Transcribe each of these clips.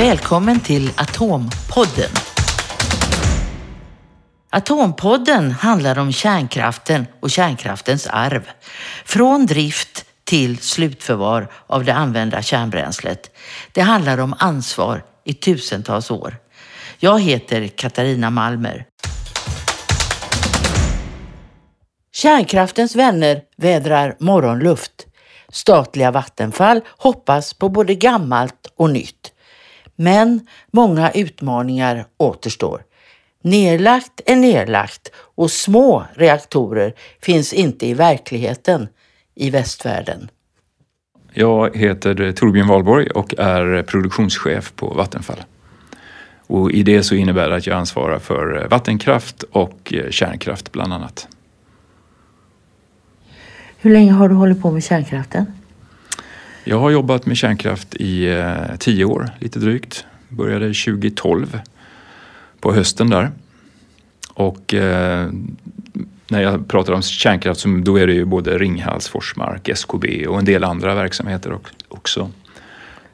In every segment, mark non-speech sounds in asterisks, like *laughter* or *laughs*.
Välkommen till Atompodden. Atompodden handlar om kärnkraften och kärnkraftens arv. Från drift till slutförvar av det använda kärnbränslet. Det handlar om ansvar i tusentals år. Jag heter Katarina Malmer. Kärnkraftens vänner vädrar morgonluft. Statliga Vattenfall hoppas på både gammalt och nytt. Men många utmaningar återstår. Nerlagt är nerlagt och små reaktorer finns inte i verkligheten i västvärlden. Jag heter Torbjörn Wahlborg och är produktionschef på Vattenfall. Och I det så innebär det att jag ansvarar för vattenkraft och kärnkraft bland annat. Hur länge har du hållit på med kärnkraften? Jag har jobbat med kärnkraft i eh, tio år, lite drygt. Började 2012 på hösten där. Och eh, när jag pratar om kärnkraft så då är det ju både Ringhals, Forsmark, SKB och en del andra verksamheter också.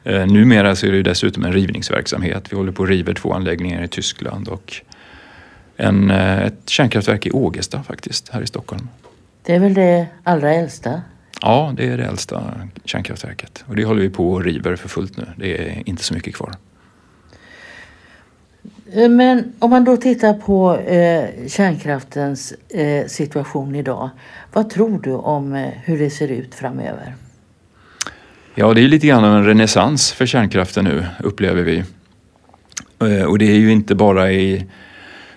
Eh, numera så är det ju dessutom en rivningsverksamhet. Vi håller på att river två anläggningar i Tyskland och en, eh, ett kärnkraftverk i Ågesta faktiskt, här i Stockholm. Det är väl det allra äldsta? Ja, det är det äldsta kärnkraftverket och det håller vi på och river för fullt nu. Det är inte så mycket kvar. Eh, men om man då tittar på eh, kärnkraftens eh, situation idag. Vad tror du om eh, hur det ser ut framöver? Ja, det är lite grann av en renässans för kärnkraften nu, upplever vi. Eh, och det är ju inte bara i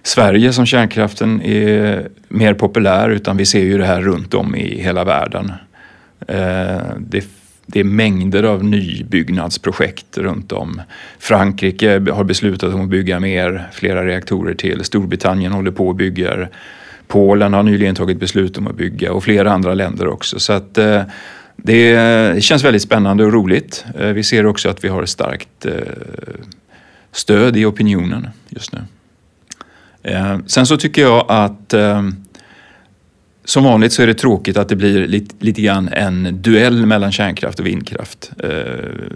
Sverige som kärnkraften är mer populär utan vi ser ju det här runt om i hela världen. Eh, det det är mängder av nybyggnadsprojekt runt om. Frankrike har beslutat om att bygga mer, flera reaktorer till. Storbritannien håller på och bygger. Polen har nyligen tagit beslut om att bygga och flera andra länder också. Så att, eh, det känns väldigt spännande och roligt. Eh, vi ser också att vi har ett starkt stöd i opinionen just nu. Sen så tycker jag att som vanligt så är det tråkigt att det blir lite, lite grann en duell mellan kärnkraft och vindkraft. Eh,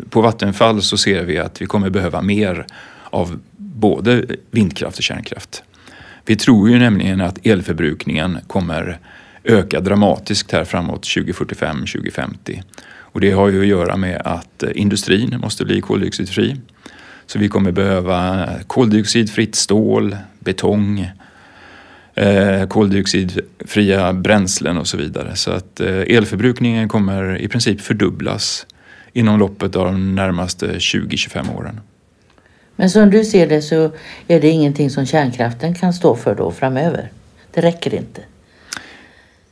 på Vattenfall så ser vi att vi kommer behöva mer av både vindkraft och kärnkraft. Vi tror ju nämligen att elförbrukningen kommer öka dramatiskt här framåt 2045-2050. Och det har ju att göra med att industrin måste bli koldioxidfri. Så vi kommer behöva koldioxidfritt stål, betong, eh, koldioxidfria bränslen och så vidare. Så att eh, elförbrukningen kommer i princip fördubblas inom loppet av de närmaste 20-25 åren. Men som du ser det så är det ingenting som kärnkraften kan stå för då framöver? Det räcker inte?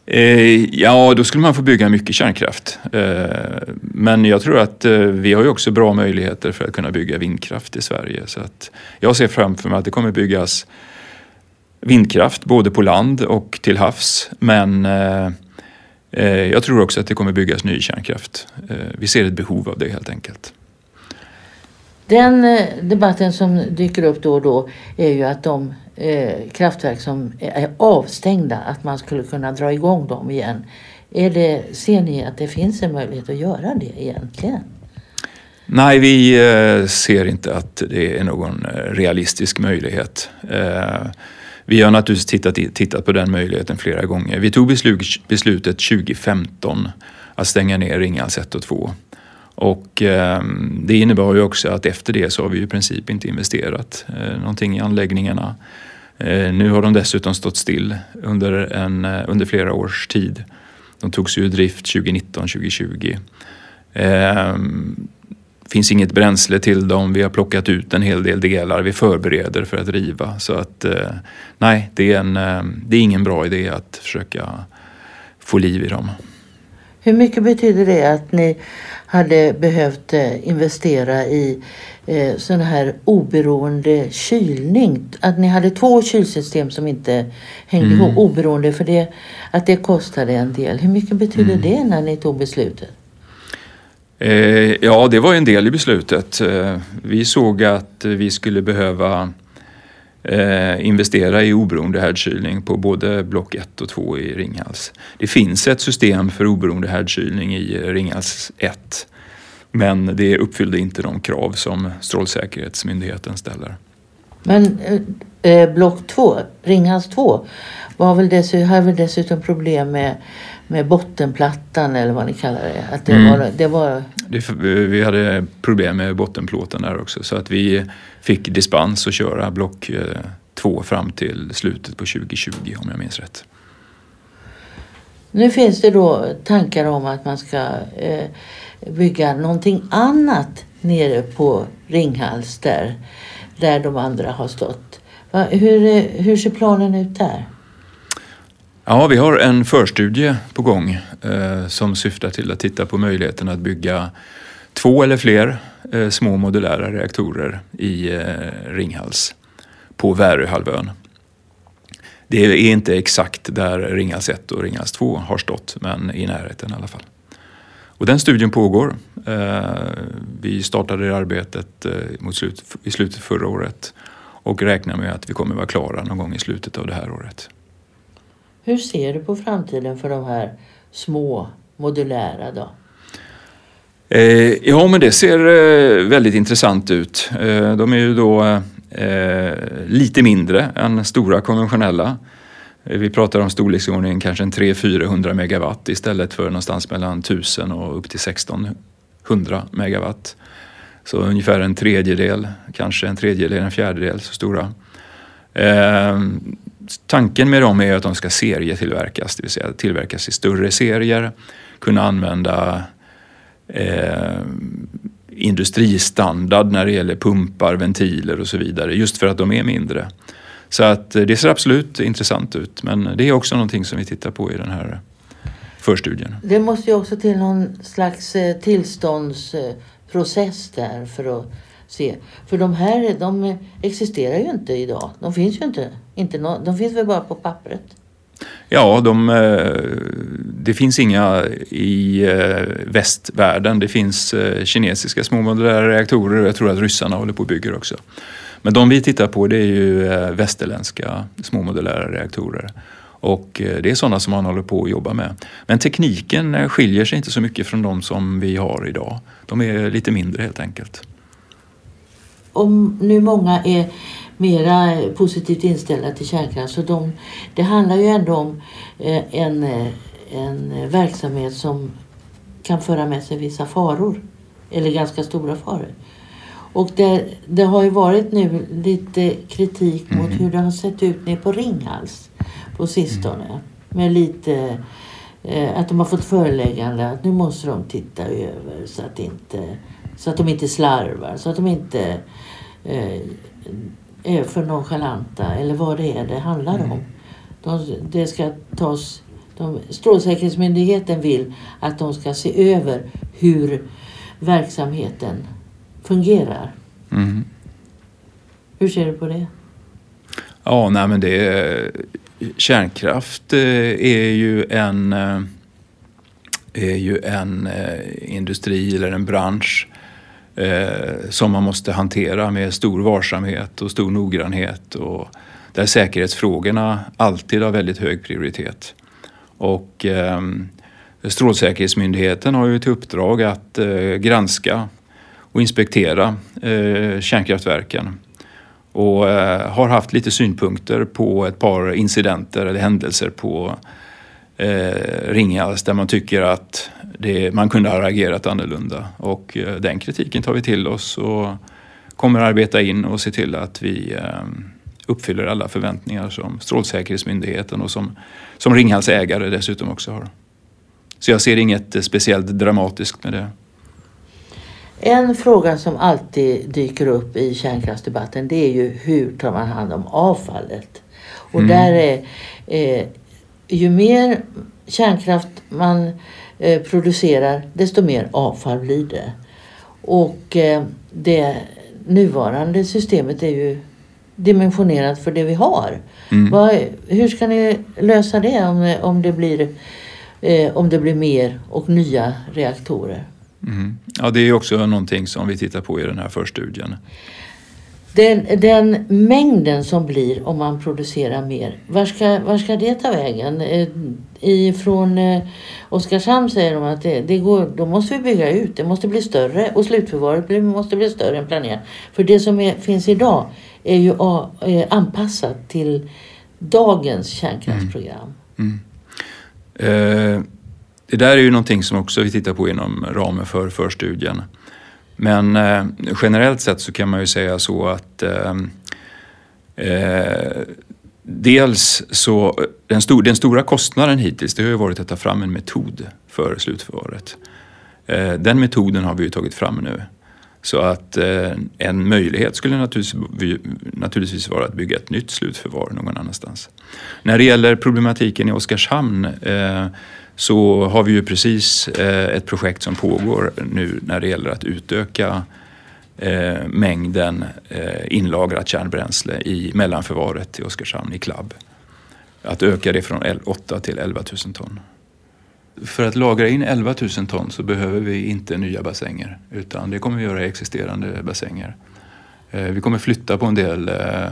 Eh, ja, då skulle man få bygga mycket kärnkraft. Eh, men jag tror att eh, vi har ju också bra möjligheter för att kunna bygga vindkraft i Sverige. Så att jag ser framför mig att det kommer byggas vindkraft både på land och till havs. Men eh, eh, jag tror också att det kommer byggas ny kärnkraft. Eh, vi ser ett behov av det helt enkelt. Den debatten som dyker upp då och då är ju att de kraftverk som är avstängda, att man skulle kunna dra igång dem igen. Är det, ser ni att det finns en möjlighet att göra det egentligen? Nej, vi ser inte att det är någon realistisk möjlighet. Vi har naturligtvis tittat, tittat på den möjligheten flera gånger. Vi tog beslut, beslutet 2015 att stänga ner Ringhals 1 och 2. Och eh, det innebar ju också att efter det så har vi i princip inte investerat eh, någonting i anläggningarna. Eh, nu har de dessutom stått still under, en, eh, under flera års tid. De togs ju i drift 2019-2020 finns inget bränsle till dem. Vi har plockat ut en hel del delar. Vi förbereder för att riva. Så att eh, nej, det är, en, eh, det är ingen bra idé att försöka få liv i dem. Hur mycket betyder det att ni hade behövt eh, investera i sån här oberoende kylning? Att ni hade två kylsystem som inte hängde mm. ihop oberoende för det, att det kostade en del. Hur mycket betyder mm. det när ni tog beslutet? Eh, ja, det var en del i beslutet. Eh, vi såg att vi skulle behöva eh, investera i oberoende härdkylning på både block 1 och 2 i Ringhals. Det finns ett system för oberoende härdkylning i Ringhals 1 Men det uppfyllde inte de krav som Strålsäkerhetsmyndigheten ställer. Men eh, eh block 2, Ringhals 2, var väl dessutom, har väl dessutom problem med, med bottenplattan eller vad ni kallar det. Att det mm. var, det var... Det, vi hade problem med bottenplåten där också så att vi fick dispens att köra block 2 eh, fram till slutet på 2020 om jag minns rätt. Nu finns det då tankar om att man ska eh, bygga någonting annat nere på Ringhals där, där de andra har stått. Va, hur, hur ser planen ut där? Ja, vi har en förstudie på gång eh, som syftar till att titta på möjligheten att bygga två eller fler eh, små modulära reaktorer i eh, Ringhals på Väröhalvön. Det är inte exakt där Ringhals 1 och Ringhals 2 har stått, men i närheten i alla fall. Och den studien pågår. Eh, vi startade det arbetet eh, mot slut, i slutet förra året och räknar med att vi kommer vara klara någon gång i slutet av det här året. Hur ser du på framtiden för de här små modulära då? Eh, ja, men det ser eh, väldigt intressant ut. Eh, de är ju då eh, lite mindre än stora konventionella. Vi pratar om storleksordningen kanske en 300-400 megawatt istället för någonstans mellan 1000 och upp till 1600 megawatt. Så ungefär en tredjedel, kanske en tredjedel, en fjärdedel så stora. Tanken med dem är att de ska serietillverkas, det vill säga tillverkas i större serier, kunna använda eh, industristandard när det gäller pumpar, ventiler och så vidare, just för att de är mindre. Så att eh, det ser absolut intressant ut men det är också någonting som vi tittar på i den här förstudien. Det måste ju också till någon slags eh, tillståndsprocess där för att se. För de här de existerar ju inte idag. De finns ju inte. inte no, de finns väl bara på pappret. Ja, de, eh, det finns inga i eh, västvärlden. Det finns eh, kinesiska små modulära reaktorer och jag tror att ryssarna håller på och bygger också. Men de vi tittar på det är ju västerländska småmodulära reaktorer. Och det är sådana som man håller på att jobba med. Men tekniken skiljer sig inte så mycket från de som vi har idag. De är lite mindre helt enkelt. Om nu många är mera positivt inställda till kärnkraft så de, det handlar ju ändå om en, en verksamhet som kan föra med sig vissa faror. Eller ganska stora faror. Och det, det har ju varit nu lite kritik mot mm. hur det har sett ut nere på Ringhals på sistone. Mm. Med lite eh, att de har fått föreläggande att nu måste de titta över så att, inte, så att de inte slarvar, så att de inte eh, är för nonchalanta eller vad det är det handlar mm. om. De, det ska tas, de, Strålsäkerhetsmyndigheten vill att de ska se över hur verksamheten fungerar. Mm. Hur ser du på det? Ja, nej men det är, kärnkraft eh, är ju en, eh, är ju en eh, industri eller en bransch Eh, som man måste hantera med stor varsamhet och stor noggrannhet och där säkerhetsfrågorna alltid har väldigt hög prioritet. Och eh, Strålsäkerhetsmyndigheten har ju till uppdrag att eh, granska och inspektera eh, kärnkraftverken och eh, har haft lite synpunkter på ett par incidenter eller händelser på eh, Ringhals där man tycker att det, man kunde ha agerat annorlunda. Och eh, den kritiken tar vi till oss och kommer arbeta in och se till att vi eh, uppfyller alla förväntningar som Strålsäkerhetsmyndigheten och som, som Ringhals ägare dessutom också har. Så jag ser inget speciellt dramatiskt med det. En fråga som alltid dyker upp i kärnkraftsdebatten det är ju hur tar man hand om avfallet? Och mm. där är eh, ju mer kärnkraft man eh, producerar desto mer avfall blir det. Och eh, det nuvarande systemet är ju dimensionerat för det vi har. Mm. Vad, hur ska ni lösa det om, om, det blir, eh, om det blir mer och nya reaktorer? Mm. Ja, det är också någonting som vi tittar på i den här förstudien. Den, den mängden som blir om man producerar mer, var ska, var ska det ta vägen? Eh, från eh, Oskarshamn säger de att det, det går, då måste vi bygga ut, det måste bli större och slutförvaret måste bli större än planerat. För det som är, finns idag är ju a, är anpassat till dagens kärnkraftsprogram. Mm. mm. Eh, det där är ju någonting som också vi tittar på inom ramen för förstudien. Men eh, generellt sett så kan man ju säga så att eh, eh dels så den, stor, den, stora kostnaden hittills det har ju varit att ta fram en metod för slutförvaret. Eh, den metoden har vi ju tagit fram nu. Så att eh, en möjlighet skulle naturligtvis, naturligtvis vara att bygga ett nytt slutförvar någon annanstans. När det gäller problematiken i Oskarshamn eh, så har vi ju precis eh, ett projekt som pågår nu när det gäller att utöka eh, mängden eh, inlagrat kärnbränsle i mellanförvaret i Oskarshamn i Klabb. Att öka det från 8 till 11 000 ton. För att lagra in 11 000 ton så behöver vi inte nya bassänger utan det kommer vi göra i existerande bassänger. Vi kommer flytta på en del Eh,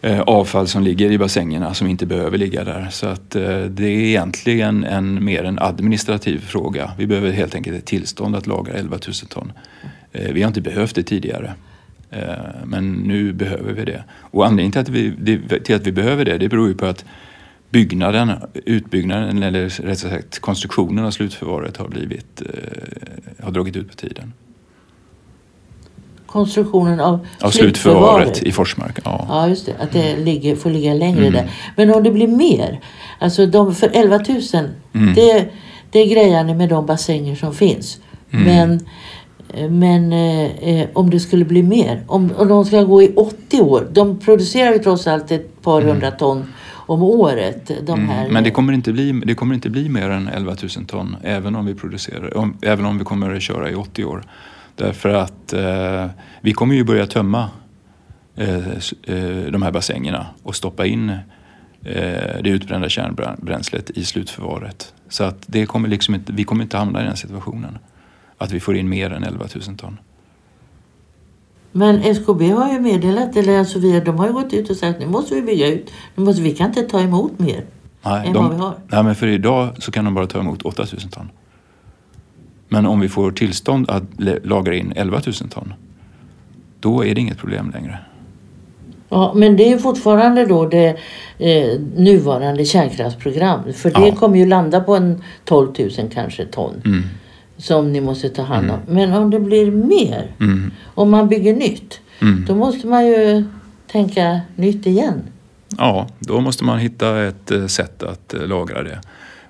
Eh, avfall som ligger i bassängerna som inte behöver ligga där. Så att eh, det är egentligen en, mer en administrativ fråga. Vi behöver helt enkelt ett tillstånd att lagra 11 000 ton. Eh, vi har inte behövt det tidigare. Men nu behöver vi det. Och anledningen till att vi, till att vi behöver det, det beror ju på att byggnaden, utbyggnaden eller rätt sagt konstruktionen av slutförvaret har, blivit, har dragit ut på tiden konstruktionen av, av slutförvaret i Forsmark. Ja. ja, just det. Att det mm. ligger, får ligga längre mm. där. Men om det blir mer, alltså de, för 11 000, mm. det, det är grejande med de bassänger som finns. Mm. Men, men eh, eh, om det skulle bli mer, om, om de ska gå i 80 år, de producerar ju trots allt ett par mm. hundra ton om året. De mm. här, Men det kommer, inte bli, det kommer inte bli mer än 11 000 ton även om vi producerar, om, även om vi kommer att köra i 80 år. Därför att eh, vi kommer ju börja tömma eh, eh, de här bassängerna och stoppa in eh, det utbrända kärnbränslet i slutförvaret. Så att det kommer liksom inte, vi kommer inte hamna i den situationen. Att vi får in mer än 11 000 ton. Men SKB har ju meddelat, eller alltså vi, de har ju gått ut och sagt att nu måste vi bygga ut. Nu måste, vi kan inte ta emot mer nej, än de, vad vi har. Nej, men för idag så kan de bara ta emot 8 000 ton. Men om vi får tillstånd att lagra in 11 000 ton, då är det inget problem längre. Ja, men det är fortfarande då det eh, nuvarande kärnkraftsprogram. För det ja. kommer ju landa på en 12 000 kanske ton. Mm. Som ni måste ta hand om. Mm. Men om det blir mer, mm. om man bygger nytt, mm. då måste man ju tänka nytt igen. Ja, då måste man hitta ett eh, sätt att eh, lagra det.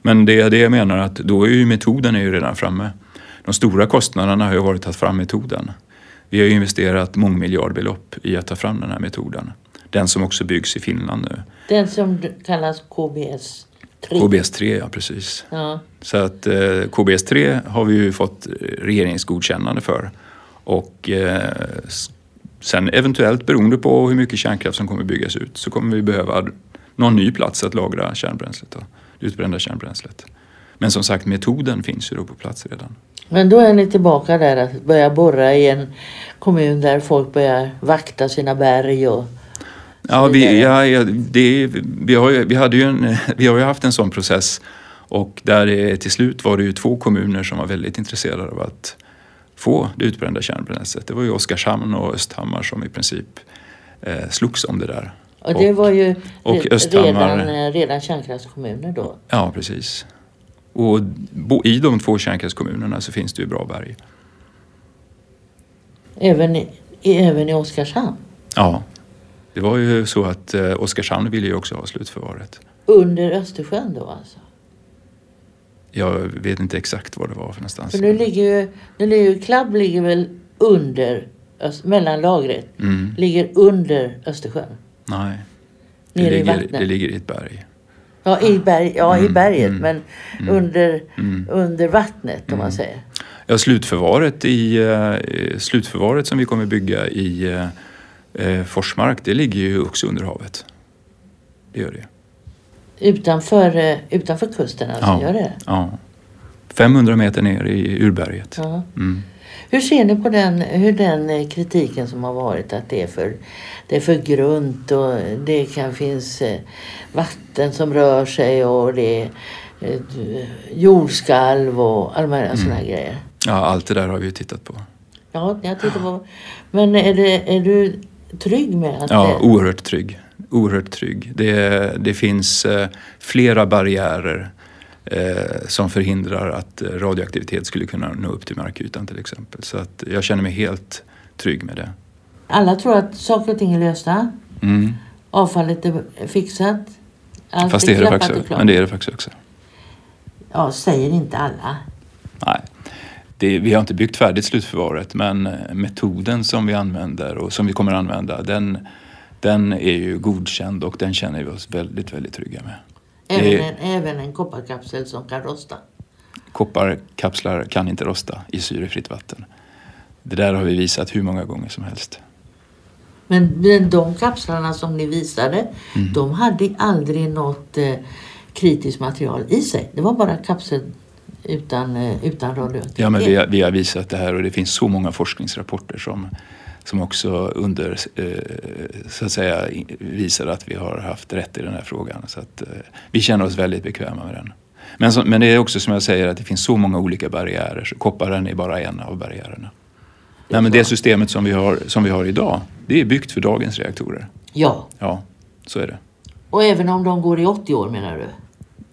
Men det är det jag menar att då är ju metoden är ju redan framme. De stora kostnaderna har ju varit att ta fram metoden. Vi har investerat mångmiljardbelopp i att ta fram den här metoden. Den som också byggs i Finland nu. Den som kallas KBS 3? KBS 3, ja precis. Ja. Så att eh, KBS 3 har vi ju fått regeringsgodkännande för. Och eh, sen eventuellt beroende på hur mycket kärnkraft som kommer byggas ut så kommer vi behöva någon ny plats att lagra kärnbränslet, då, det utbrända kärnbränslet. Men som sagt metoden finns ju då på plats redan. Men då är ni tillbaka där att börja borra i en kommun där folk börjar vakta sina berg och Ja, vi, ja, det, vi, har ju, vi, hade ju en, *laughs* vi har ju haft en sån process och där det, till slut var det ju två kommuner som var väldigt intresserade av att få det utbrända kärnbränslet. Det var ju Oskarshamn och Östhammar som i princip eh, slogs om det där. Och det och, var ju och Östhammar, redan, eh, redan kärnkraftskommuner då? Ja, precis. Och i de två kärnkraftskommunerna så finns det ju bra berg. Även i, även i Oskarshamn? Ja. Det var ju så att eh, Oskarshamn ville ju också ha slutförvaret. Under Östersjön då alltså? Jag vet inte exakt var det var för någonstans. För nu ligger ju, nu ligger ju Klabb ligger väl under, mellanlagret, mm. ligger under Östersjön? Nej. Det ligger? Det ligger i ett berg. Ja, i, berg, ja, mm, i berget mm, men mm, under, mm. under vattnet om man mm. säger. Ja, slutförvaret, i, uh, slutförvaret som vi kommer bygga i uh, Forsmark det ligger ju också under havet. Det gör det. Utanför, uh, utanför kusten alltså, ja, gör det? Ja. 500 meter ner i urberget. Ja. Mm. Hur ser ni på den, hur den eh, kritiken som har varit att det är för, det är för grunt och det kan finnas eh, vatten som rör sig och det är eh, jordskalv och alla möjliga mm. sådana grejer? Ja, allt det där har vi tittat på. Ja, jag tittar på. Men är, det, är du trygg med att Ja, det... oerhört trygg. Oerhört trygg. Det, det finns flera barriärer eh, som förhindrar att radioaktivitet skulle kunna nå upp till markytan till exempel. Så att jag känner mig helt trygg med det. Alla tror att saker och ting är lösta. Mm. Avfallet är fixat. Allt Fast det är det faktiskt. Men det är det faktiskt också. Ja, säger inte alla. Nej. Det, vi har inte byggt färdigt slutförvaret men eh, metoden som vi använder och som vi kommer använda den, den är ju godkänd och den känner vi oss väldigt, väldigt trygga med. Även, det, en, även en kopparkapsel som kan rosta? Kopparkapslar kan inte rosta i syrefritt vatten. Det där har vi visat hur många gånger som helst. Men de kapslarna som ni visade, mm. de hade aldrig något eh, kritiskt material i sig. Det var bara kapsel utan, eh, utan radioaktivitet. Ja, men vi har, vi har visat det här och det finns så många forskningsrapporter som som också under, eh, så att säga, visar att vi har haft rätt i den här frågan. Så att, eh, vi känner oss väldigt bekväma med den. Men, så, men det är också som jag säger att det finns så många olika barriärer så kopparen är bara en av barriärerna. Nej, men det systemet som vi, har, som vi har idag, det är byggt för dagens reaktorer. Ja. Ja, så är det. Och även om de går i 80 år menar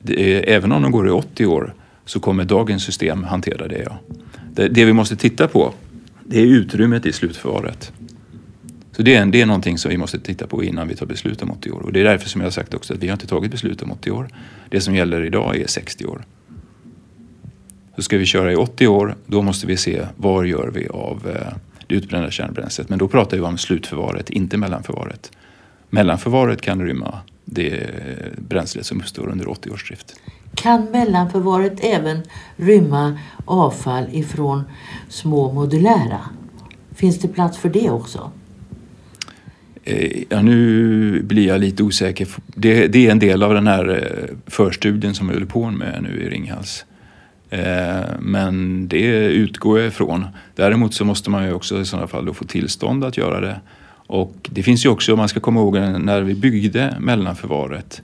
du? Är, även om de går i 80 år så kommer dagens system hantera det, ja. Det, det vi måste titta på det är utrymmet i slutförvaret. Så det är, det är någonting som vi måste titta på innan vi tar beslut om 80 år. Och det är därför som jag har sagt också att vi har inte tagit beslut om 80 år. Det som gäller idag är 60 år. Så ska vi köra i 80 år, då måste vi se var gör vi av eh, det utbrända kärnbränslet. Men då pratar vi om slutförvaret, inte mellanförvaret. Mellanförvaret kan rymma det eh, bränsle som uppstår under 80 års drift. Kan mellanförvaret även rymma avfall ifrån små modulära? Finns det plats för det också? Eh, ja, nu blir jag lite osäker. Det, det, är en del av den här eh, förstudien som vi håller på med nu i Ringhals. Eh, men det utgår jag ifrån. Däremot så måste man ju också i sådana fall få tillstånd att göra det. Och det finns ju också, om man ska komma ihåg när vi byggde mellanförvaret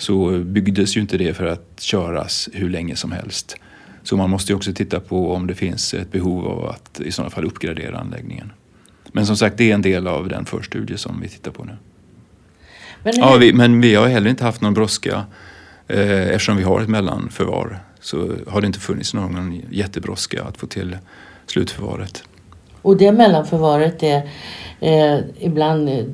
så byggdes ju inte det för att köras hur länge som helst. Så man måste ju också titta på om det finns ett behov av att i sådana fall uppgradera anläggningen. Men som sagt, det är en del av den förstudie som vi tittar på nu. Men, ja, vi, men vi har heller inte haft någon brådska. Eh, eftersom vi har ett mellanförvar så har det inte funnits någon jättebrådska att få till slutförvaret. Och det mellanförvaret är eh, ibland eh,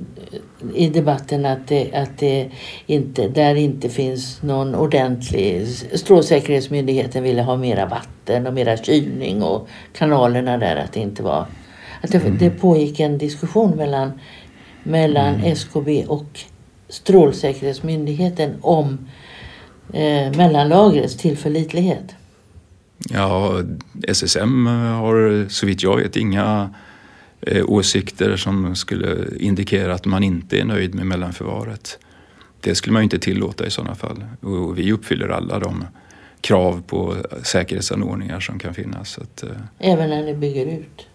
i debatten att det, att det inte, där inte finns någon ordentlig... Strålsäkerhetsmyndigheten ville ha mera vatten och mera kylning och kanalerna där att det inte var... Att det, mm. det pågick en diskussion mellan, mellan mm. SKB och Strålsäkerhetsmyndigheten om eh, mellanlagrets tillförlitlighet. Ja, SSM har så vitt jag vet inga eh, åsikter som skulle indikera att man inte är nöjd med mellanförvaret. Det skulle man ju inte tillåta i sådana fall. Och vi uppfyller alla de krav på säkerhetsanordningar som kan finnas. Att, eh, Även när ni bygger ut?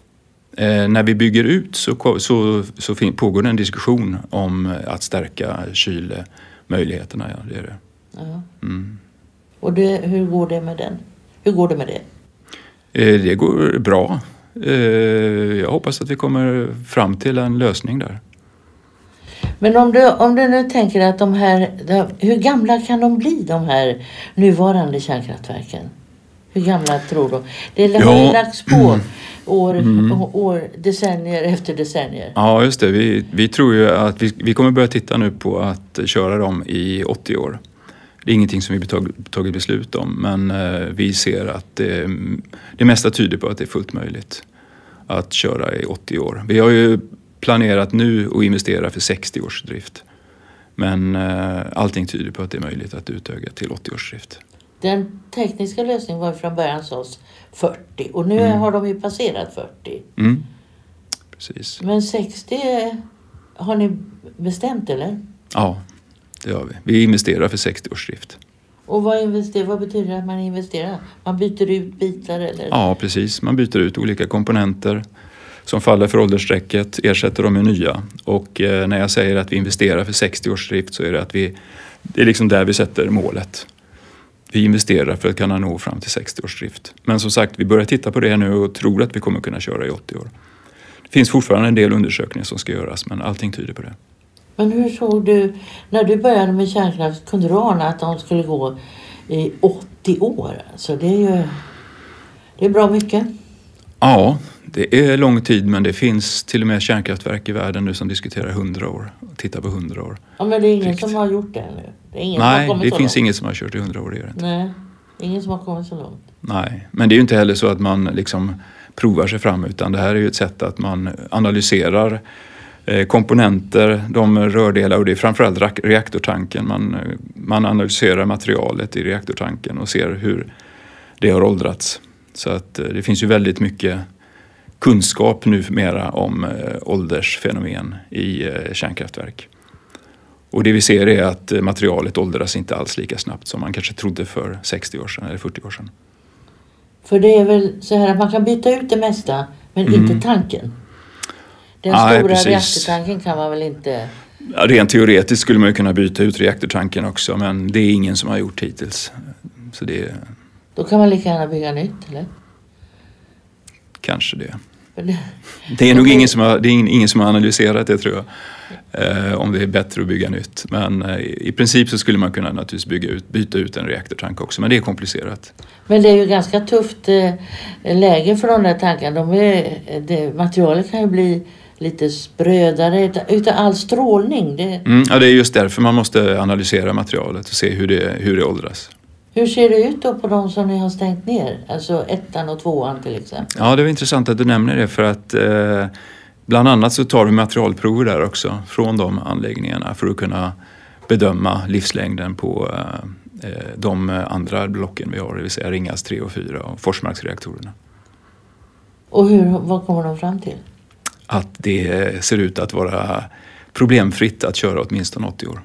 Eh, när vi bygger ut så, så, så pågår det en diskussion om att stärka kylmöjligheterna. Ja, det är det. Mm. Och det, hur går det med den? Hur går det med det? Eh, det går bra. Eh, jag hoppas att vi kommer fram till en lösning där. Men om du, om du nu tänker att de här, hur gamla kan de bli de här nuvarande kärnkraftverken? Hur gamla tror du? Det har ju lagts på år, mm. år, decennier efter decennier. Ja, just det. Vi, vi tror ju att vi, vi kommer börja titta nu på att köra dem i 80 år. Det är ingenting som vi tagit beslut om men eh, vi ser att det, det mesta tyder på att det är fullt möjligt att köra i 80 år. Vi har ju planerat nu att investera för 60 års drift. Men eh, allting tyder på att det är möjligt att utöka till 80 års drift. Den tekniska lösningen var från början sås 40 och nu mm. har de ju passerat 40. Mm. Precis. Men 60 har ni bestämt eller? Ja, det har vi. Vi investerar för 60 års drift. Och vad, invester, vad betyder det att man investerar? Man byter ut bitar eller? Ja, precis. Man byter ut olika komponenter som faller för åldersstrecket, ersätter dem med nya. Och eh, när jag säger att vi investerar för 60 års drift så är det att vi, det är liksom där vi sätter målet. Vi investerar för att kunna nå fram till 60 års drift. Men som sagt, vi börjar titta på det nu och tror att vi kommer kunna köra i 80 år. Det finns fortfarande en del undersökningar som ska göras men allting tyder på det. Men hur såg du, när du började med kärnkraft, kunde du ana att de skulle gå i 80 år? Alltså det är ju det är bra mycket. Ja, det är lång tid men det finns till och med kärnkraftverk i världen nu som diskuterar 100 år. Tittar på 100 år. Ja, men det är ingen Drift. som har gjort det ännu? Det är ingen Nej, som har kommit det så finns långt. inget som har kört i 100 år. Det gör det inte. Nej, ingen som har kommit så långt. Nej, men det är ju inte heller så att man liksom provar sig fram utan det här är ju ett sätt att man analyserar komponenter, de rördelar och det är framförallt reaktortanken. Man, eh, man analyserar materialet i reaktortanken och ser hur det har åldrats. Så att eh, det finns ju väldigt mycket kunskap numera om eh, åldersfenomen i eh, kärnkraftverk. Och det vi ser är att eh, materialet åldras inte alls lika snabbt som man kanske trodde för 60 år sedan eller 40 år sedan. För det är väl så här att man kan byta ut det mesta men Mm. inte tanken. Den Nej, stora precis. reaktortanken kan man väl inte... Rent teoretiskt skulle man ju kunna byta ut reaktortanken också men det är ingen som har gjort hittills. Så det är Då kan man lika gärna bygga nytt eller? kanske det. Det är nog ingen som har, det är ingen, ingen som har analyserat det tror jag. Eh, om det är bättre att bygga nytt. Men eh, i princip så skulle man kunna naturligtvis bygga ut, byta ut en reaktortank också men det är komplicerat. Men det är ju ganska tufft eh, läge för de där tankarna. De är, det, materialet kan ju bli lite sprödare utav all strålning. Det, Mm, ja, det är just därför man måste analysera materialet och se hur det, hur det åldras. hur ser det ut då på de som ni har stängt ner? Alltså ettan och tvåan till exempel. Ja, det är intressant att du nämner det för att eh, bland annat så tar vi materialprover där också från de anläggningarna för att kunna bedöma livslängden på eh, eh, de andra blocken vi har, det vill säga Ringhals 3 och 4 och Forsmarksreaktorerna. Och hur, vad kommer de fram till? Att det ser ut att vara problemfritt att köra åtminstone 80 år.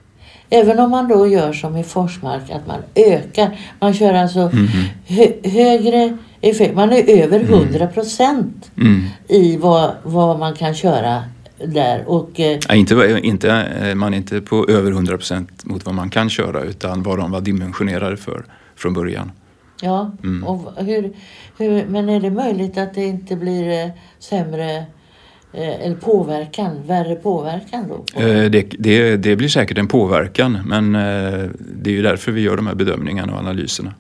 Även om man då gör som i Forsmark, att man ökar. Man kör alltså Mhm. hö, högre effekt. Man är över 100 procent Mm. i vad, vad man kan köra där. Och eh, Ja, inte, inte, eh, man är inte på över 100 procent mot vad man kan köra utan vad de var dimensionerade för från början. ja, Mm. och hur, hur, men är det möjligt att det inte blir eh, sämre eller påverkan, värre påverkan då? Eh, Det, det, det blir säkert en påverkan men eh, det är ju därför vi gör de här bedömningarna och analyserna.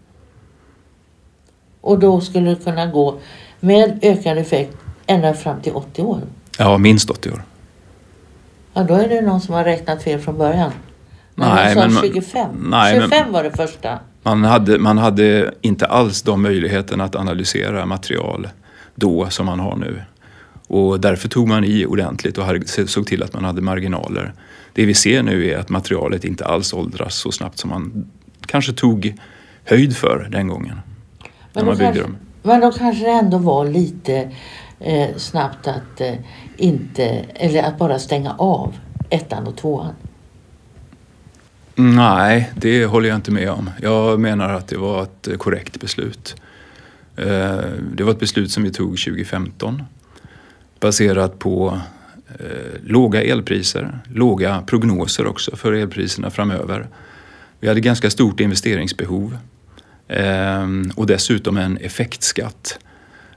Och då skulle det kunna gå med ökad effekt ända fram till 80 år. Ja, minst 80 år. Ja, då är det någon som har räknat fel från början. Men Nej, men man- 25. nej, men- 25 var det första. Man hade, man hade inte alls de möjligheterna att analysera material då som man har nu. Och därför tog man i ordentligt och såg till att man hade marginaler. Det vi ser nu är att materialet inte alls åldras så snabbt som man kanske tog höjd för den gången. när Men man då, byggde kanske, dem. men då kanske det ändå var lite eh, snabbt att eh, inte, eller att bara stänga av ettan och tvåan. Nej, det håller jag inte med om. Jag menar att det var ett korrekt beslut. Eh, Det var ett beslut som vi tog 2015 baserat på eh, låga elpriser, låga prognoser också för elpriserna framöver. Vi hade ganska stort investeringsbehov eh, och dessutom en effektskatt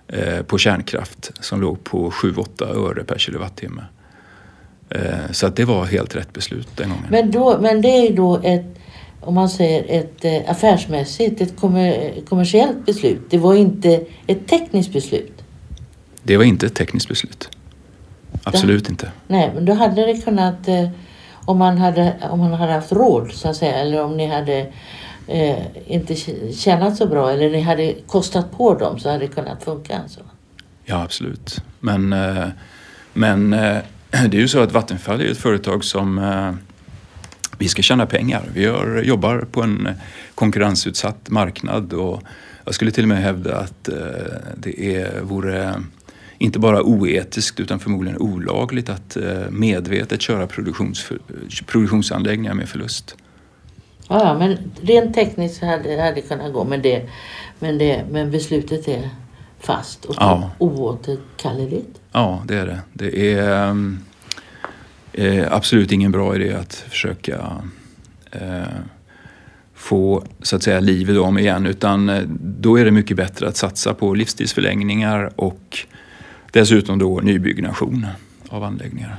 eh, på kärnkraft som låg på 7-8 öre per kilowattimme. Eh, Så att det var helt rätt beslut den gången. Men, då, men det är ju då ett, om man säger ett eh, affärsmässigt, ett kommer, kommersiellt beslut. Det var inte ett tekniskt beslut. Det var inte ett tekniskt beslut. Absolut inte. Nej, men då hade det kunnat, eh, om man hade, om man hade haft råd så att säga, eller om ni hade eh, inte tjänat så bra eller ni hade kostat på dem så hade det kunnat funka. Alltså. Ja, absolut. Men, eh, men eh, *clears throat* det är ju så att Vattenfall är ett företag som vi ska tjäna pengar. Vi gör, jobbar på en konkurrensutsatt marknad och jag skulle till och med hävda att det är, vore inte bara oetiskt utan förmodligen olagligt att eh, medvetet köra produktions, produktionsanläggningar med förlust. Ja, men rent tekniskt hade, hade det kunnat gå. Men, det, men, det, men beslutet är fast och Ja. oåterkalleligt. Ja, det är det. Det är ehm, eh, absolut ingen bra idé att försöka eh, få så att säga liv i dem igen utan eh, då är det mycket bättre att satsa på livstidsförlängningar och dessutom då nybyggnation av anläggningar.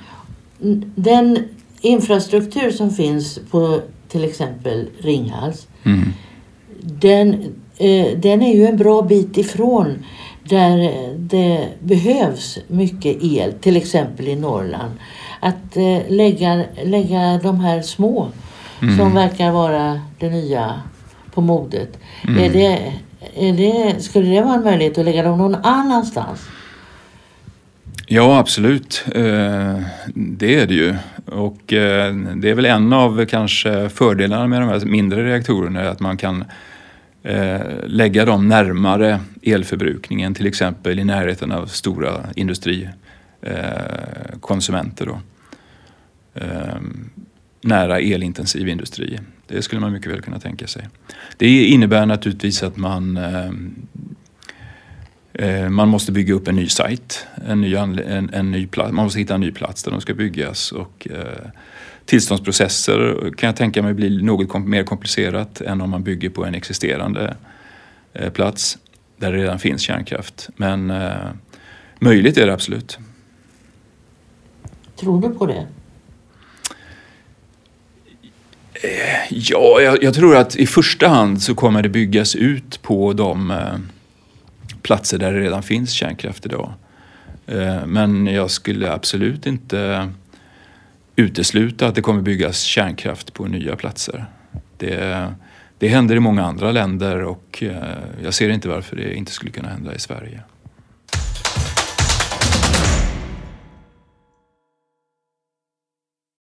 Den infrastruktur som finns på till exempel Ringhals Mm. den, eh, den är ju en bra bit ifrån där det behövs mycket el, till exempel i Norrland. Att eh, lägga, lägga de här små som verkar vara det nya på modet. Är det, är det, skulle det vara en möjlighet att lägga dem någon annanstans? Ja, absolut. Eh, det är det ju. Och eh, det är väl en av kanske fördelarna med de här mindre reaktorerna är att man kan eh, lägga dem närmare elförbrukningen, till exempel i närheten av stora industrikonsumenter. Då. Ehm, nära elintensiv industri. Det skulle man mycket väl kunna tänka sig. Det innebär naturligtvis att man ehm, man måste bygga upp en ny sajt, en ny, en, en ny plats. Man måste hitta en ny plats där de ska byggas. Och, eh, tillståndsprocesser kan jag tänka mig blir något kom- mer komplicerat än om man bygger på en existerande eh, plats där det redan finns kärnkraft. Men eh, möjligt är det absolut. Tror du på det? Ja, jag, jag tror att i första hand så kommer det byggas ut på de eh, platser där det redan finns kärnkraft idag. Eh, men jag skulle absolut inte utesluta att det kommer byggas kärnkraft på nya platser. Det, det händer i många andra länder och eh, jag ser inte varför det inte skulle kunna hända i Sverige.